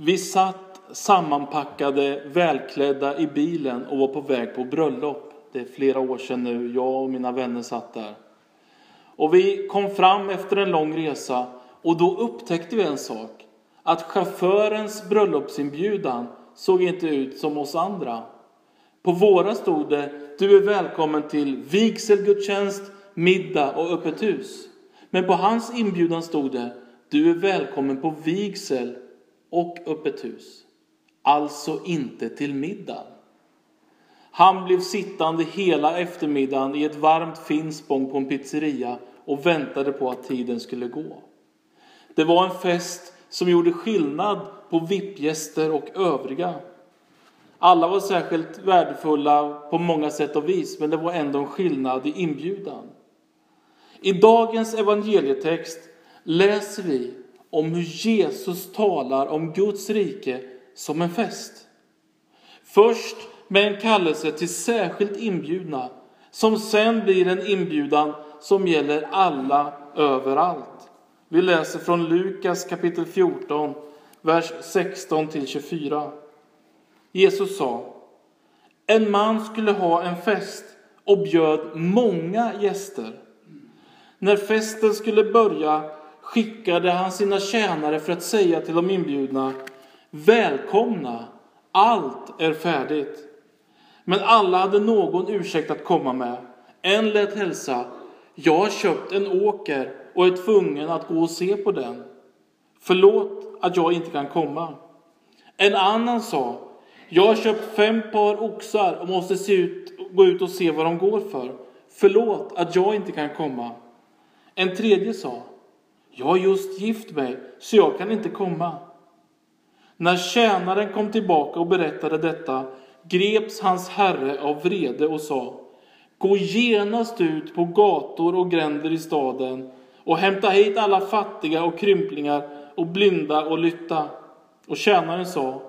Vi satt sammanpackade, välklädda i bilen och var på väg på bröllop. Det är flera år sedan nu. Jag och mina vänner satt där. Och vi kom fram efter en lång resa och då upptäckte vi en sak. Att chaufförens bröllopsinbjudan såg inte ut som oss andra. På våra stod det Du är välkommen till vigselgudstjänst, middag och öppet hus. Men på hans inbjudan stod det Du är välkommen på vigsel och öppet hus. Alltså inte till middag. Han blev sittande hela eftermiddagen i ett varmt finspång på en pizzeria och väntade på att tiden skulle gå. Det var en fest som gjorde skillnad på vippgäster och övriga. Alla var särskilt värdefulla på många sätt och vis, men det var ändå en skillnad i inbjudan. I dagens evangelietext läser vi om hur Jesus talar om Guds rike som en fest. Först med en kallelse till särskilt inbjudna, som sen blir en inbjudan som gäller alla överallt. Vi läser från Lukas kapitel 14, vers 16 till 24. Jesus sa, en man skulle ha en fest och bjöd många gäster. När festen skulle börja skickade han sina tjänare för att säga till de inbjudna, välkomna, allt är färdigt. Men alla hade någon ursäkt att komma med. En lät hälsa, jag har köpt en åker och är tvungen att gå och se på den. Förlåt att jag inte kan komma. En annan sa, jag har köpt fem par oxar och måste se ut, gå ut och se vad de går för. Förlåt att jag inte kan komma. En tredje sa, jag har just gift mig, så jag kan inte komma. När tjänaren kom tillbaka och berättade detta greps hans herre av vrede och sa Gå genast ut på gator och gränder i staden och hämta hit alla fattiga och krymplingar och blinda och lytta. Och tjänaren sa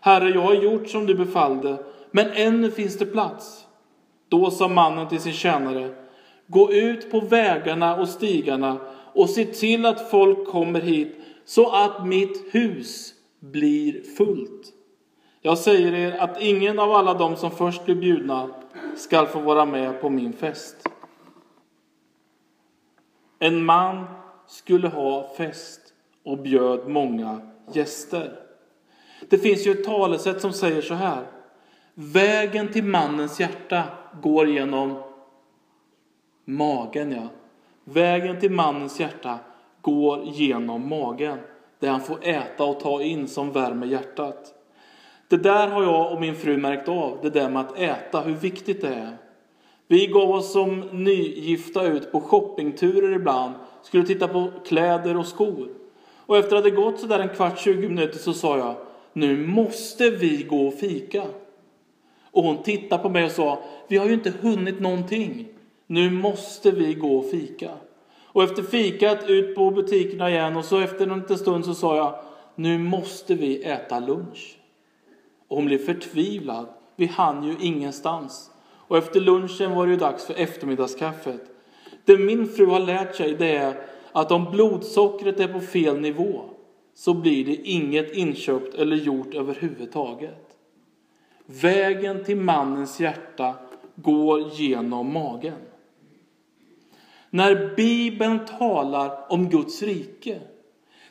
Herre, jag har gjort som du befallde, men ännu finns det plats. Då sa mannen till sin tjänare Gå ut på vägarna och stigarna och se till att folk kommer hit så att mitt hus blir fullt. Jag säger er att ingen av alla dem som först blir bjudna skall få vara med på min fest. En man skulle ha fest och bjöd många gäster. Det finns ju ett talesätt som säger så här. Vägen till mannens hjärta går genom magen, ja. Vägen till mannens hjärta går genom magen. Det han får äta och ta in som värmer hjärtat. Det där har jag och min fru märkt av, det där med att äta, hur viktigt det är. Vi gav oss som nygifta ut på shoppingturer ibland, skulle titta på kläder och skor. Och efter att det gått sådär en kvart, 20 minuter så sa jag, nu måste vi gå och fika. Och hon tittade på mig och sa, vi har ju inte hunnit någonting. Nu måste vi gå och fika. Och efter fikat ut på butikerna igen och så efter en liten stund så sa jag, nu måste vi äta lunch. Och hon blev förtvivlad. Vi hann ju ingenstans. Och efter lunchen var det ju dags för eftermiddagskaffet. Det min fru har lärt sig det är att om blodsockret är på fel nivå så blir det inget inköpt eller gjort överhuvudtaget. Vägen till mannens hjärta går genom magen. När Bibeln talar om Guds rike,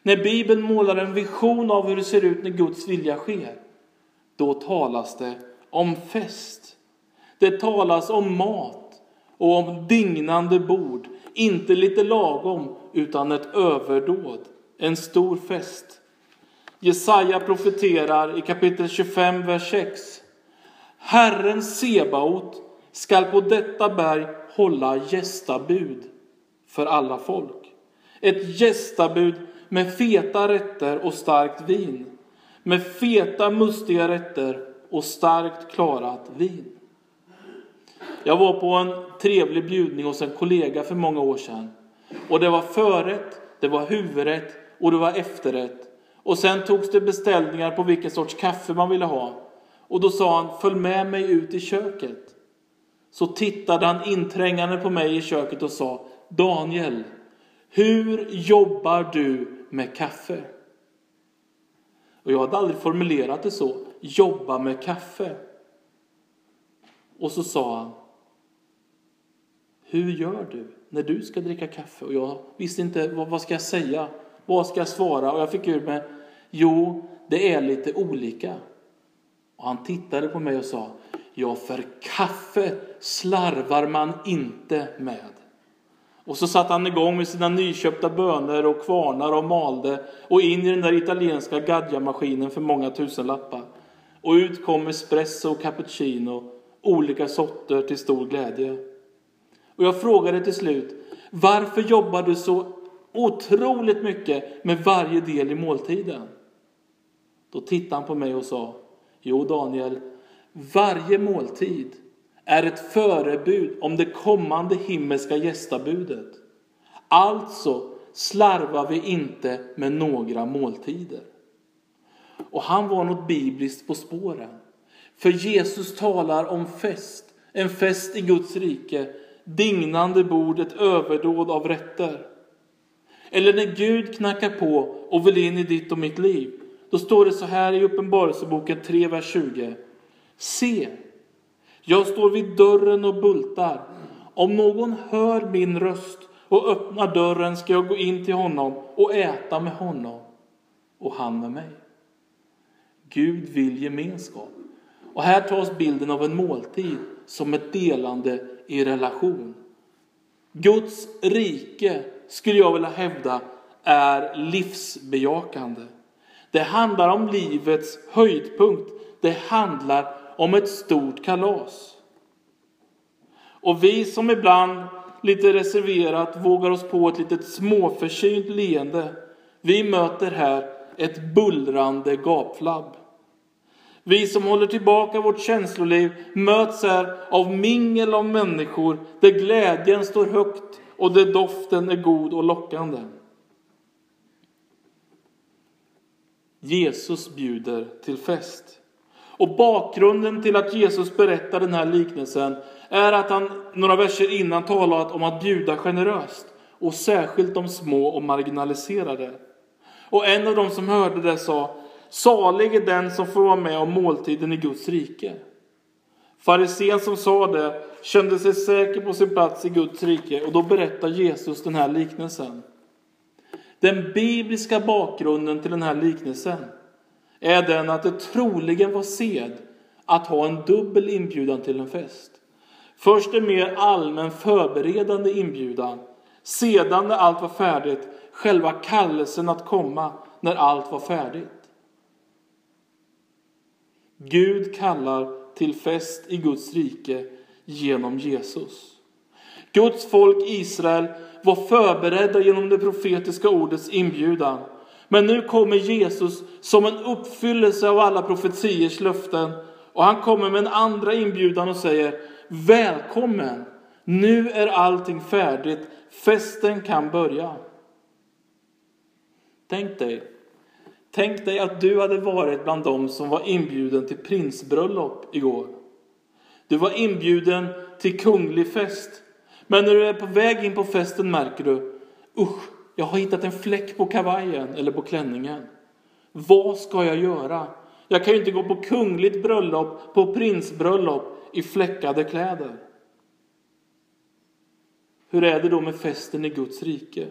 när Bibeln målar en vision av hur det ser ut när Guds vilja sker, då talas det om fest. Det talas om mat och om dignande bord, inte lite lagom, utan ett överdåd, en stor fest. Jesaja profeterar i kapitel 25, vers 6. Herren Sebaot skall på detta berg hålla gästabud för alla folk. Ett gästabud med feta rätter och starkt vin. Med feta mustiga rätter och starkt klarat vin. Jag var på en trevlig bjudning hos en kollega för många år sedan. Och det var förrätt, det var huvudrätt och det var efterrätt. Och sen togs det beställningar på vilken sorts kaffe man ville ha. Och då sa han, följ med mig ut i köket så tittade han inträngande på mig i köket och sa Daniel, hur jobbar du med kaffe? Och jag hade aldrig formulerat det så. Jobba med kaffe. Och så sa han. Hur gör du när du ska dricka kaffe? Och jag visste inte vad, vad ska jag säga. Vad ska jag svara? Och jag fick ur mig. Jo, det är lite olika. Och han tittade på mig och sa. Ja, för kaffe slarvar man inte med. Och så satte han igång med sina nyköpta bönor och kvarnar och malde och in i den där italienska gadjamaskinen för många tusen lappar. Och ut kom espresso och cappuccino, olika sorter till stor glädje. Och jag frågade till slut, varför jobbar du så otroligt mycket med varje del i måltiden? Då tittade han på mig och sa, jo Daniel, varje måltid är ett förebud om det kommande himmelska gästabudet. Alltså slarvar vi inte med några måltider. Och han var något bibliskt på spåren. För Jesus talar om fest, en fest i Guds rike, dignande bord, ett överdåd av rätter. Eller när Gud knackar på och vill in i ditt och mitt liv. Då står det så här i Uppenbarelseboken 3, vers 20. Se, jag står vid dörren och bultar. Om någon hör min röst och öppnar dörren ska jag gå in till honom och äta med honom och han med mig. Gud vill gemenskap. Och här tas bilden av en måltid som ett delande i relation. Guds rike, skulle jag vilja hävda, är livsbejakande. Det handlar om livets höjdpunkt. Det handlar om ett stort kalas. Och vi som ibland lite reserverat vågar oss på ett litet småförsynt leende, vi möter här ett bullrande gapflabb. Vi som håller tillbaka vårt känsloliv möts här av mingel av människor där glädjen står högt och där doften är god och lockande. Jesus bjuder till fest. Och bakgrunden till att Jesus berättar den här liknelsen är att han några verser innan talat om att bjuda generöst och särskilt de små och marginaliserade. Och en av dem som hörde det sa Salig är den som får vara med om måltiden i Guds rike. Farisén som sa det kände sig säker på sin plats i Guds rike och då berättar Jesus den här liknelsen. Den bibliska bakgrunden till den här liknelsen är den att det troligen var sed att ha en dubbel inbjudan till en fest. Först en mer allmän förberedande inbjudan, sedan när allt var färdigt, själva kallelsen att komma när allt var färdigt. Gud kallar till fest i Guds rike genom Jesus. Guds folk Israel var förberedda genom det profetiska ordets inbjudan. Men nu kommer Jesus som en uppfyllelse av alla profetiers löften. Och han kommer med en andra inbjudan och säger Välkommen! Nu är allting färdigt. Festen kan börja. Tänk dig, tänk dig att du hade varit bland dem som var inbjuden till prinsbröllop igår. Du var inbjuden till kunglig fest. Men när du är på väg in på festen märker du, usch, jag har hittat en fläck på kavajen eller på klänningen. Vad ska jag göra? Jag kan ju inte gå på kungligt bröllop, på prinsbröllop i fläckade kläder. Hur är det då med festen i Guds rike?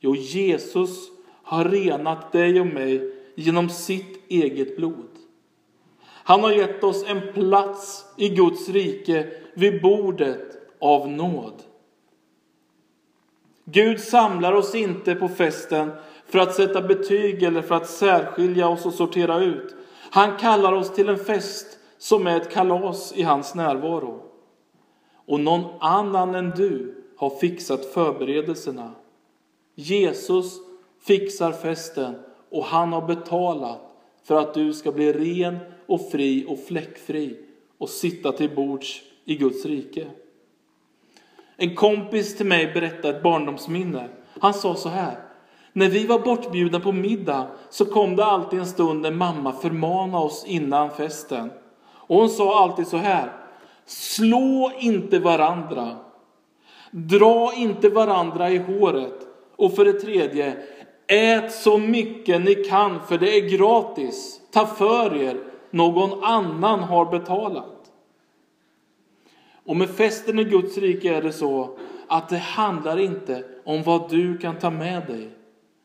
Jo, Jesus har renat dig och mig genom sitt eget blod. Han har gett oss en plats i Guds rike vid bordet av nåd. Gud samlar oss inte på festen för att sätta betyg eller för att särskilja oss och sortera ut. Han kallar oss till en fest som är ett kalas i hans närvaro. Och någon annan än du har fixat förberedelserna. Jesus fixar festen och han har betalat för att du ska bli ren och fri och fläckfri och sitta till bords i Guds rike. En kompis till mig berättade ett barndomsminne. Han sa så här. När vi var bortbjudna på middag så kom det alltid en stund när mamma förmanade oss innan festen. Och hon sa alltid så här. Slå inte varandra. Dra inte varandra i håret. Och för det tredje, ät så mycket ni kan för det är gratis. Ta för er, någon annan har betalat. Och med festen i Guds rike är det så att det handlar inte om vad du kan ta med dig.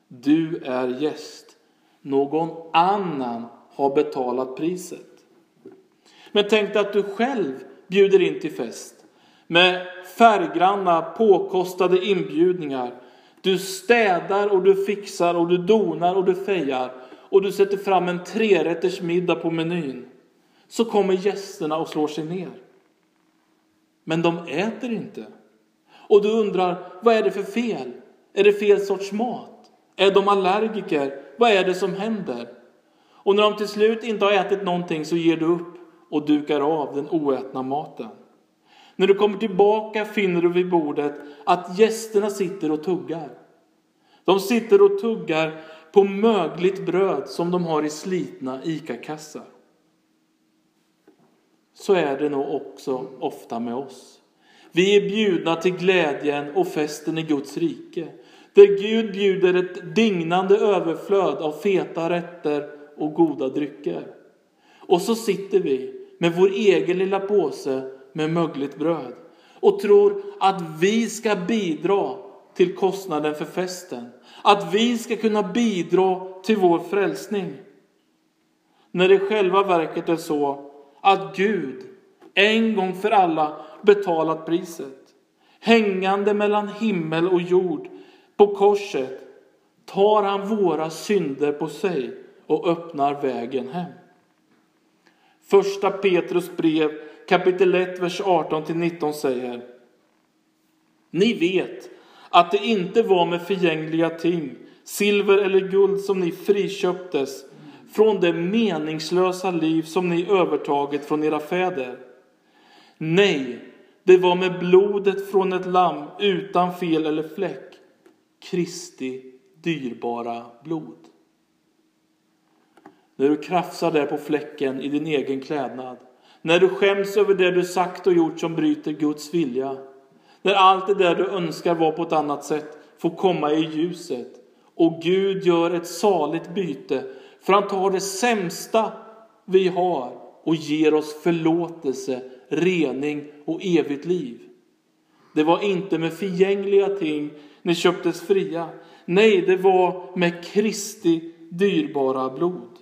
Du är gäst. Någon annan har betalat priset. Men tänk dig att du själv bjuder in till fest med färggranna påkostade inbjudningar. Du städar och du fixar och du donar och du fejar och du sätter fram en trerätters middag på menyn. Så kommer gästerna och slår sig ner. Men de äter inte. Och du undrar, vad är det för fel? Är det fel sorts mat? Är de allergiker? Vad är det som händer? Och när de till slut inte har ätit någonting så ger du upp och dukar av den oätna maten. När du kommer tillbaka finner du vid bordet att gästerna sitter och tuggar. De sitter och tuggar på mögligt bröd som de har i slitna ICA-kassar. Så är det nog också ofta med oss. Vi är bjudna till glädjen och festen i Guds rike. Där Gud bjuder ett dignande överflöd av feta rätter och goda drycker. Och så sitter vi med vår egen lilla påse med mögligt bröd och tror att vi ska bidra till kostnaden för festen. Att vi ska kunna bidra till vår frälsning. När det i själva verket är så att Gud en gång för alla betalat priset. Hängande mellan himmel och jord på korset tar han våra synder på sig och öppnar vägen hem. Första Petrus brev kapitel 1, vers 18-19 säger Ni vet att det inte var med förgängliga ting, silver eller guld som ni friköptes från det meningslösa liv som ni övertagit från era fäder. Nej, det var med blodet från ett lamm utan fel eller fläck, Kristi dyrbara blod. När du krafsar där på fläcken i din egen klädnad, när du skäms över det du sagt och gjort som bryter Guds vilja, när allt det där du önskar vara på ett annat sätt får komma i ljuset och Gud gör ett saligt byte för han tar det sämsta vi har och ger oss förlåtelse, rening och evigt liv. Det var inte med förgängliga ting ni köptes fria. Nej, det var med Kristi dyrbara blod.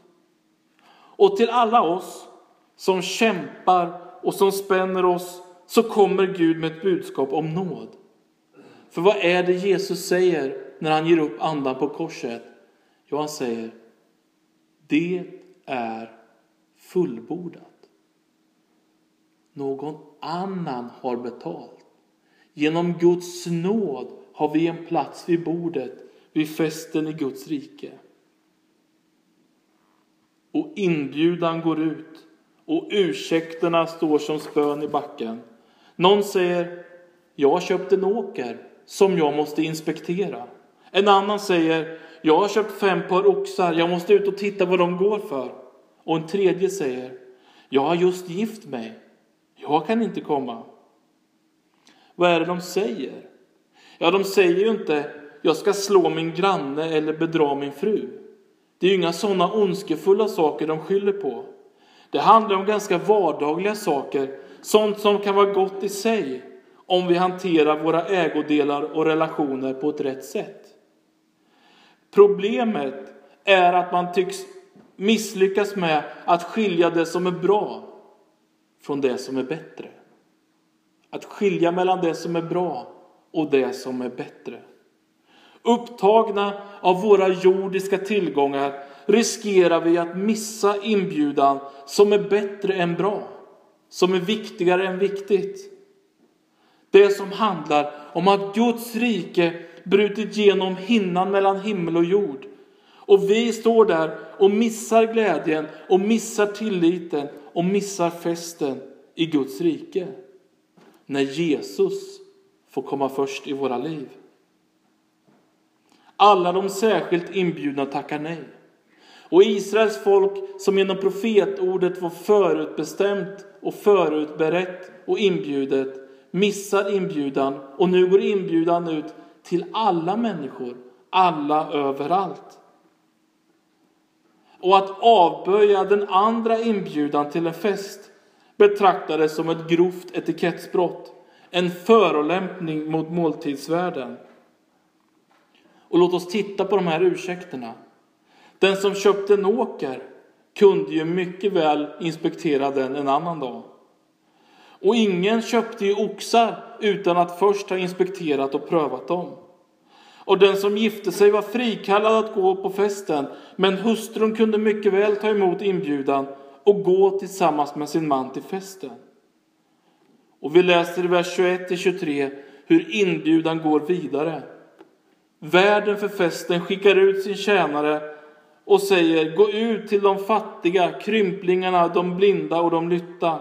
Och till alla oss som kämpar och som spänner oss så kommer Gud med ett budskap om nåd. För vad är det Jesus säger när han ger upp andan på korset? Jo, han säger det är fullbordat. Någon annan har betalt. Genom Guds nåd har vi en plats vid bordet vid festen i Guds rike. Och inbjudan går ut och ursäkterna står som spön i backen. Någon säger, jag har köpt en åker som jag måste inspektera. En annan säger, jag har köpt fem par oxar, jag måste ut och titta vad de går för. Och en tredje säger, jag har just gift mig, jag kan inte komma. Vad är det de säger? Ja, de säger ju inte, jag ska slå min granne eller bedra min fru. Det är ju inga sådana ondskefulla saker de skyller på. Det handlar om ganska vardagliga saker, sånt som kan vara gott i sig om vi hanterar våra ägodelar och relationer på ett rätt sätt. Problemet är att man tycks misslyckas med att skilja det som är bra från det som är bättre. Att skilja mellan det som är bra och det som är bättre. Upptagna av våra jordiska tillgångar riskerar vi att missa inbjudan som är bättre än bra, som är viktigare än viktigt. Det som handlar om att Guds rike brutit genom hinnan mellan himmel och jord. Och vi står där och missar glädjen och missar tilliten och missar festen i Guds rike. När Jesus får komma först i våra liv. Alla de särskilt inbjudna tackar nej. Och Israels folk som genom profetordet var förutbestämt och förutberett och inbjudet missar inbjudan och nu går inbjudan ut till alla människor, alla överallt. Och att avböja den andra inbjudan till en fest betraktades som ett grovt etikettsbrott, en förolämpning mot måltidsvärden. Och låt oss titta på de här ursäkterna. Den som köpte en åker kunde ju mycket väl inspektera den en annan dag. Och ingen köpte ju oxar utan att först ha inspekterat och prövat dem. Och den som gifte sig var frikallad att gå på festen, men hustrun kunde mycket väl ta emot inbjudan och gå tillsammans med sin man till festen. Och vi läser i vers 21-23 hur inbjudan går vidare. Värden för festen skickar ut sin tjänare och säger gå ut till de fattiga, krymplingarna, de blinda och de lytta.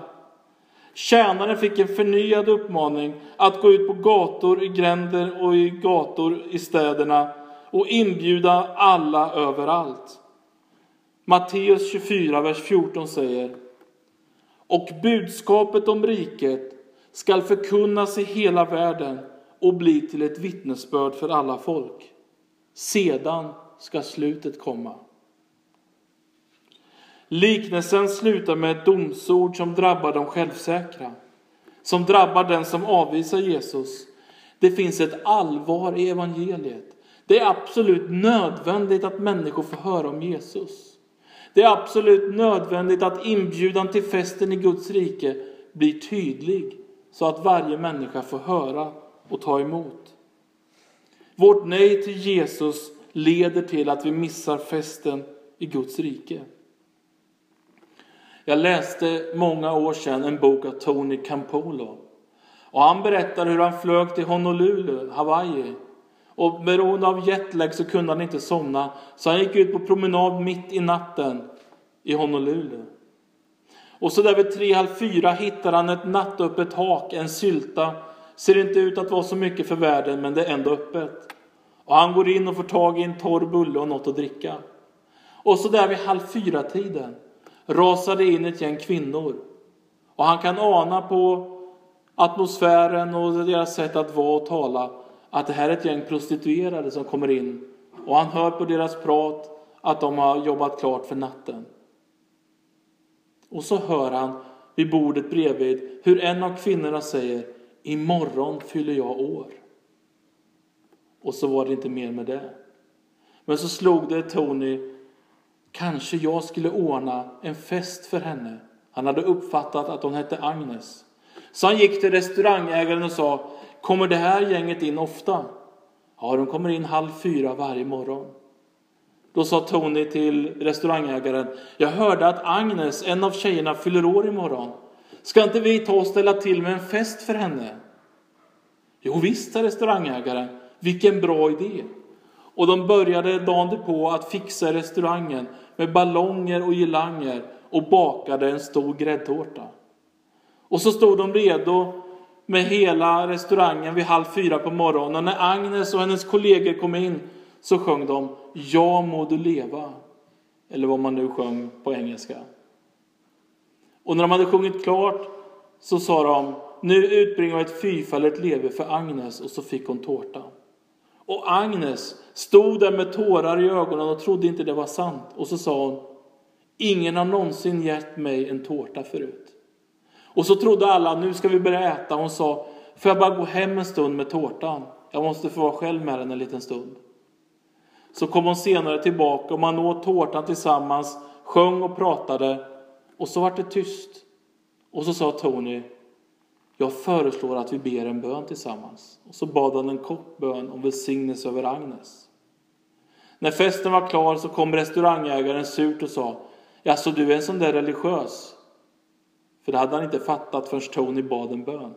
Tjänaren fick en förnyad uppmaning att gå ut på gator, i gränder och i gator i städerna och inbjuda alla överallt. Matteus 24, vers 14 säger Och budskapet om riket skall förkunnas i hela världen och bli till ett vittnesbörd för alla folk. Sedan ska slutet komma. Liknelsen slutar med ett domsord som drabbar de självsäkra, som drabbar den som avvisar Jesus. Det finns ett allvar i evangeliet. Det är absolut nödvändigt att människor får höra om Jesus. Det är absolut nödvändigt att inbjudan till festen i Guds rike blir tydlig så att varje människa får höra och ta emot. Vårt nej till Jesus leder till att vi missar festen i Guds rike. Jag läste många år sedan en bok av Tony Campolo. Och han berättar hur han flög till Honolulu, Hawaii. Och beroende av jetlag så kunde han inte somna. Så han gick ut på promenad mitt i natten i Honolulu. Och så där vid tre, halv fyra hittar han ett nattöppet hak, en sylta. Ser inte ut att vara så mycket för världen, men det är ändå öppet. Och han går in och får tag i en torr bulle och något att dricka. Och så där vid halv fyra tiden rasade in ett gäng kvinnor. Och han kan ana på atmosfären och deras sätt att vara och tala att det här är ett gäng prostituerade som kommer in. Och han hör på deras prat att de har jobbat klart för natten. Och så hör han vid bordet bredvid hur en av kvinnorna säger Imorgon fyller jag år. Och så var det inte mer med det. Men så slog det Tony Kanske jag skulle ordna en fest för henne. Han hade uppfattat att hon hette Agnes. Så han gick till restaurangägaren och sa, kommer det här gänget in ofta? Ja, de kommer in halv fyra varje morgon. Då sa Tony till restaurangägaren, jag hörde att Agnes, en av tjejerna, fyller år imorgon. Ska inte vi ta och ställa till med en fest för henne? Jo visst, sa restaurangägaren, vilken bra idé. Och de började dagen på att fixa restaurangen med ballonger och girlanger och bakade en stor gräddtårta. Och så stod de redo med hela restaurangen vid halv fyra på morgonen. Och när Agnes och hennes kollegor kom in så sjöng de Ja må du leva. Eller vad man nu sjöng på engelska. Och när de hade sjungit klart så sa de Nu utbringar jag ett fyrfaldigt leve för Agnes och så fick hon tårta. Och Agnes stod där med tårar i ögonen och trodde inte det var sant. Och så sa hon, ingen har någonsin gett mig en tårta förut. Och så trodde alla, nu ska vi börja äta. Hon sa, får jag bara gå hem en stund med tårtan? Jag måste få vara själv med den en liten stund. Så kom hon senare tillbaka och man åt tårtan tillsammans, sjöng och pratade. Och så var det tyst. Och så sa Tony, jag föreslår att vi ber en bön tillsammans. Och så bad han en kort bön om välsignelse över Agnes. När festen var klar så kom restaurangägaren surt och sa Jaså, du är en sån där religiös? För det hade han inte fattat förrän Tony bad en bön.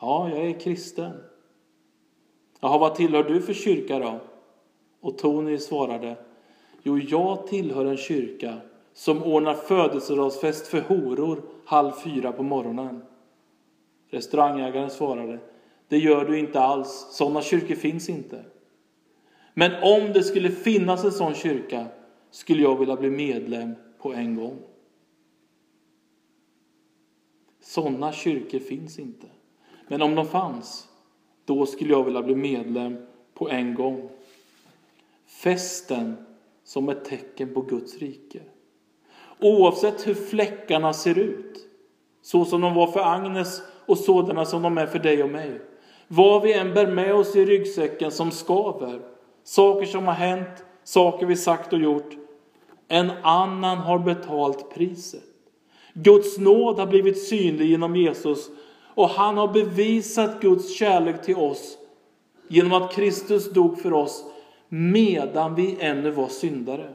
Ja, jag är kristen. Jaha, vad tillhör du för kyrka då? Och Tony svarade Jo, jag tillhör en kyrka som ordnar födelsedagsfest för horor halv fyra på morgonen. Restaurangägaren svarade, det gör du inte alls, sådana kyrkor finns inte. Men om det skulle finnas en sån kyrka skulle jag vilja bli medlem på en gång. Sådana kyrkor finns inte. Men om de fanns, då skulle jag vilja bli medlem på en gång. festen som ett tecken på Guds rike. Oavsett hur fläckarna ser ut, så som de var för Agnes och sådana som de är för dig och mig. Vad vi än bär med oss i ryggsäcken som skaver, saker som har hänt, saker vi sagt och gjort. En annan har betalt priset. Guds nåd har blivit synlig genom Jesus och han har bevisat Guds kärlek till oss genom att Kristus dog för oss medan vi ännu var syndare.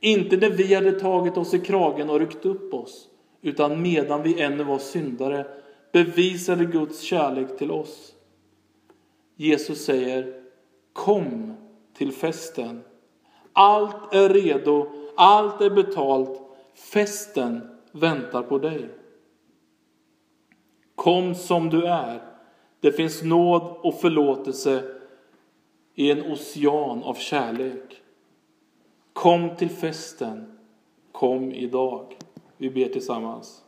Inte när vi hade tagit oss i kragen och ryckt upp oss, utan medan vi ännu var syndare bevisade Guds kärlek till oss. Jesus säger Kom till festen. Allt är redo, allt är betalt. Festen väntar på dig. Kom som du är. Det finns nåd och förlåtelse i en ocean av kärlek. Kom till festen. Kom idag. Vi ber tillsammans.